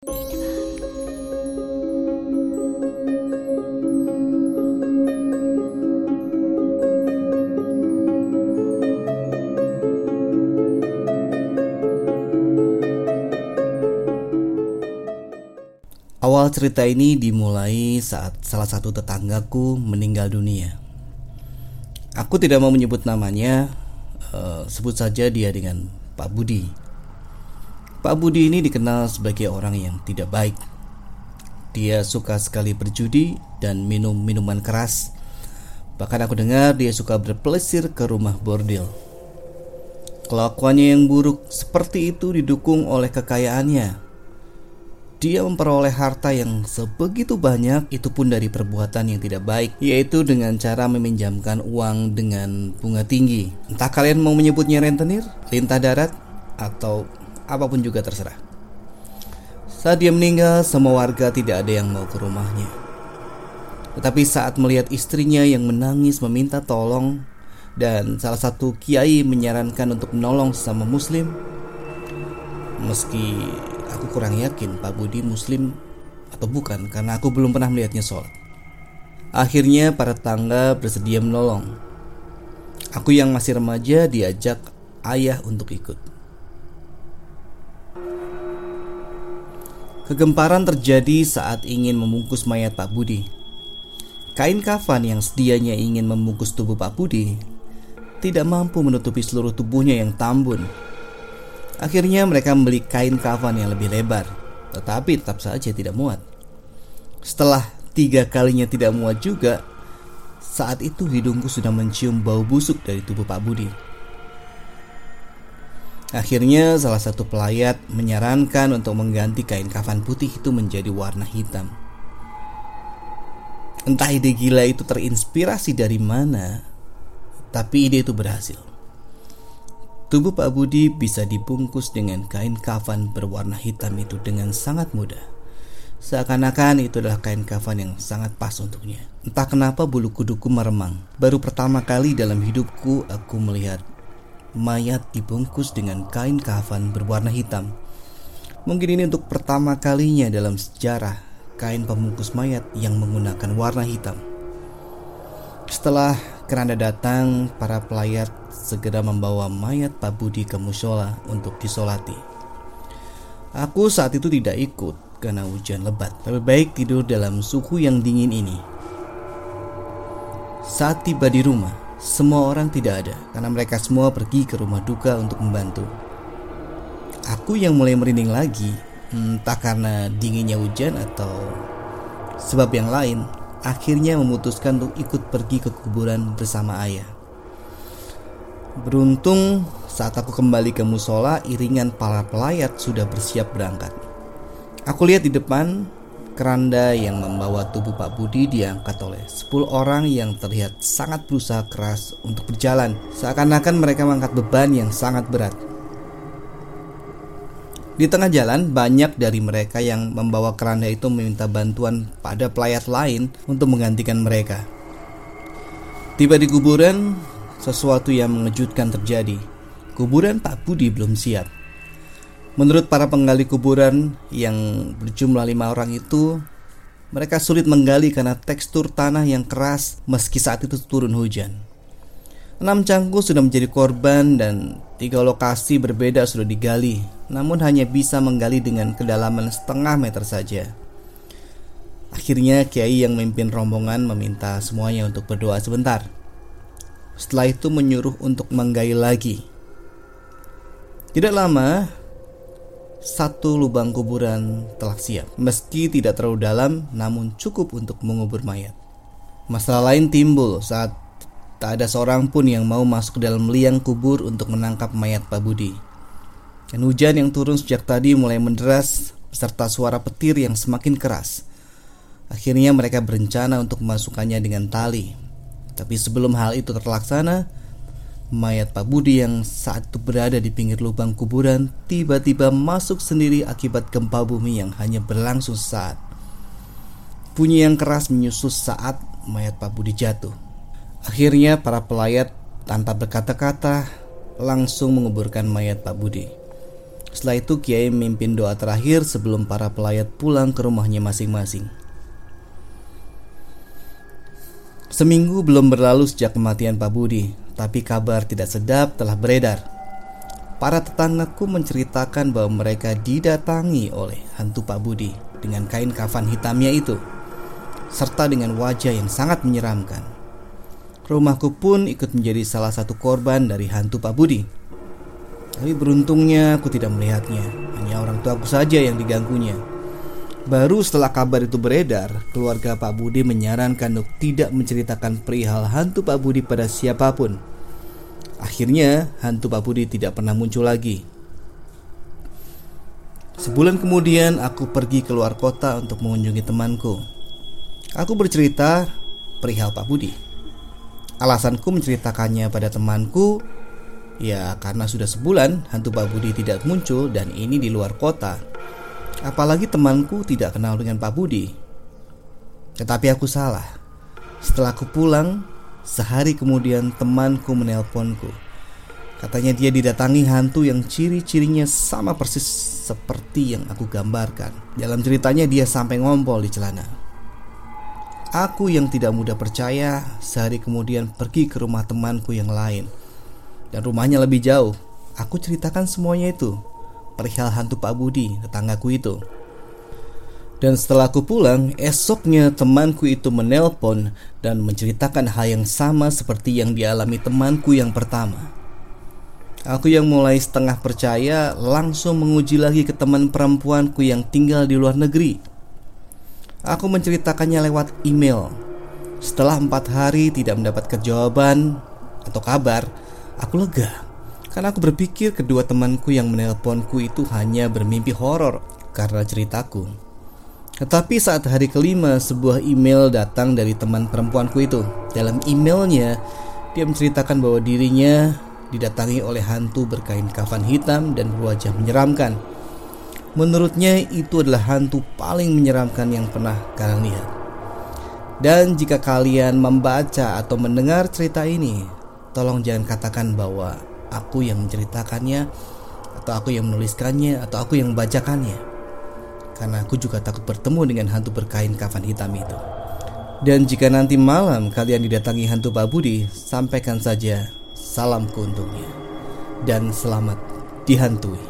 Awal cerita ini dimulai saat salah satu tetanggaku meninggal dunia. Aku tidak mau menyebut namanya, uh, sebut saja dia dengan Pak Budi. Pak Budi ini dikenal sebagai orang yang tidak baik. Dia suka sekali berjudi dan minum minuman keras. Bahkan aku dengar dia suka berpelesir ke rumah bordil. Kelakuannya yang buruk seperti itu didukung oleh kekayaannya dia memperoleh harta yang sebegitu banyak itu pun dari perbuatan yang tidak baik yaitu dengan cara meminjamkan uang dengan bunga tinggi entah kalian mau menyebutnya rentenir, lintah darat atau apa pun juga terserah saat dia meninggal semua warga tidak ada yang mau ke rumahnya tetapi saat melihat istrinya yang menangis meminta tolong dan salah satu kiai menyarankan untuk menolong sesama muslim meski Aku kurang yakin Pak Budi muslim atau bukan karena aku belum pernah melihatnya sholat. Akhirnya para tangga bersedia menolong. Aku yang masih remaja diajak ayah untuk ikut. Kegemparan terjadi saat ingin membungkus mayat Pak Budi. Kain kafan yang sedianya ingin membungkus tubuh Pak Budi tidak mampu menutupi seluruh tubuhnya yang tambun Akhirnya mereka membeli kain kafan yang lebih lebar, tetapi tetap saja tidak muat. Setelah tiga kalinya tidak muat juga, saat itu hidungku sudah mencium bau busuk dari tubuh Pak Budi. Akhirnya salah satu pelayat menyarankan untuk mengganti kain kafan putih itu menjadi warna hitam. Entah ide gila itu terinspirasi dari mana, tapi ide itu berhasil. Tubuh Pak Budi bisa dibungkus dengan kain kafan berwarna hitam itu dengan sangat mudah. Seakan-akan itu adalah kain kafan yang sangat pas untuknya. Entah kenapa bulu kuduku meremang. Baru pertama kali dalam hidupku aku melihat mayat dibungkus dengan kain kafan berwarna hitam. Mungkin ini untuk pertama kalinya dalam sejarah kain pembungkus mayat yang menggunakan warna hitam. Setelah keranda datang, para pelayat segera membawa mayat Pak Budi ke musola untuk disolati. Aku saat itu tidak ikut karena hujan lebat. Lebih baik tidur dalam suhu yang dingin ini. Saat tiba di rumah, semua orang tidak ada karena mereka semua pergi ke rumah duka untuk membantu. Aku yang mulai merinding lagi, entah karena dinginnya hujan atau sebab yang lain akhirnya memutuskan untuk ikut pergi ke kuburan bersama ayah. Beruntung saat aku kembali ke musola, iringan para pelayat sudah bersiap berangkat. Aku lihat di depan keranda yang membawa tubuh Pak Budi diangkat oleh 10 orang yang terlihat sangat berusaha keras untuk berjalan, seakan-akan mereka mengangkat beban yang sangat berat. Di tengah jalan, banyak dari mereka yang membawa keranda itu meminta bantuan pada pelayat lain untuk menggantikan mereka. Tiba di kuburan, sesuatu yang mengejutkan terjadi. Kuburan Pak Budi belum siap. Menurut para penggali kuburan yang berjumlah lima orang itu, mereka sulit menggali karena tekstur tanah yang keras meski saat itu turun hujan. Enam cangkul sudah menjadi korban dan tiga lokasi berbeda sudah digali namun hanya bisa menggali dengan kedalaman setengah meter saja. Akhirnya Kiai yang memimpin rombongan meminta semuanya untuk berdoa sebentar. Setelah itu menyuruh untuk menggali lagi. Tidak lama, satu lubang kuburan telah siap. Meski tidak terlalu dalam, namun cukup untuk mengubur mayat. Masalah lain timbul saat tak ada seorang pun yang mau masuk ke dalam liang kubur untuk menangkap mayat Pak Budi. Dan hujan yang turun sejak tadi mulai menderas beserta suara petir yang semakin keras. Akhirnya mereka berencana untuk memasukkannya dengan tali. Tapi sebelum hal itu terlaksana, mayat Pak Budi yang saat itu berada di pinggir lubang kuburan tiba-tiba masuk sendiri akibat gempa bumi yang hanya berlangsung saat. Bunyi yang keras menyusus saat mayat Pak Budi jatuh. Akhirnya para pelayat tanpa berkata-kata langsung menguburkan mayat Pak Budi. Setelah itu Kiai memimpin doa terakhir sebelum para pelayat pulang ke rumahnya masing-masing. Seminggu belum berlalu sejak kematian Pak Budi, tapi kabar tidak sedap telah beredar. Para tetanggaku menceritakan bahwa mereka didatangi oleh hantu Pak Budi dengan kain kafan hitamnya itu, serta dengan wajah yang sangat menyeramkan. Rumahku pun ikut menjadi salah satu korban dari hantu Pak Budi. Tapi beruntungnya aku tidak melihatnya, hanya orang tuaku saja yang diganggunya. Baru setelah kabar itu beredar, keluarga Pak Budi menyarankan untuk tidak menceritakan perihal hantu Pak Budi pada siapa pun. Akhirnya, hantu Pak Budi tidak pernah muncul lagi. Sebulan kemudian, aku pergi keluar kota untuk mengunjungi temanku. Aku bercerita perihal Pak Budi. Alasanku menceritakannya pada temanku, ya karena sudah sebulan hantu Pak Budi tidak muncul dan ini di luar kota. Apalagi temanku tidak kenal dengan Pak Budi. Tetapi aku salah. Setelah aku pulang, sehari kemudian temanku menelponku. Katanya dia didatangi hantu yang ciri-cirinya sama persis seperti yang aku gambarkan. Dalam ceritanya dia sampai ngompol di celana. Aku yang tidak mudah percaya sehari kemudian pergi ke rumah temanku yang lain. Dan rumahnya lebih jauh. Aku ceritakan semuanya itu perihal hantu Pak Budi, tetanggaku itu. Dan setelah aku pulang, esoknya temanku itu menelpon dan menceritakan hal yang sama seperti yang dialami temanku yang pertama. Aku yang mulai setengah percaya langsung menguji lagi ke teman perempuanku yang tinggal di luar negeri. Aku menceritakannya lewat email. Setelah empat hari tidak mendapatkan jawaban atau kabar, aku lega. Karena aku berpikir kedua temanku yang menelponku itu hanya bermimpi horor karena ceritaku. Tetapi saat hari kelima sebuah email datang dari teman perempuanku itu. Dalam emailnya dia menceritakan bahwa dirinya didatangi oleh hantu berkain kafan hitam dan berwajah menyeramkan. Menurutnya itu adalah hantu paling menyeramkan yang pernah kalian lihat. Dan jika kalian membaca atau mendengar cerita ini, tolong jangan katakan bahwa aku yang menceritakannya atau aku yang menuliskannya atau aku yang membacakannya karena aku juga takut bertemu dengan hantu berkain kafan hitam itu. Dan jika nanti malam kalian didatangi hantu Pak Budi sampaikan saja salam untuknya. Dan selamat dihantui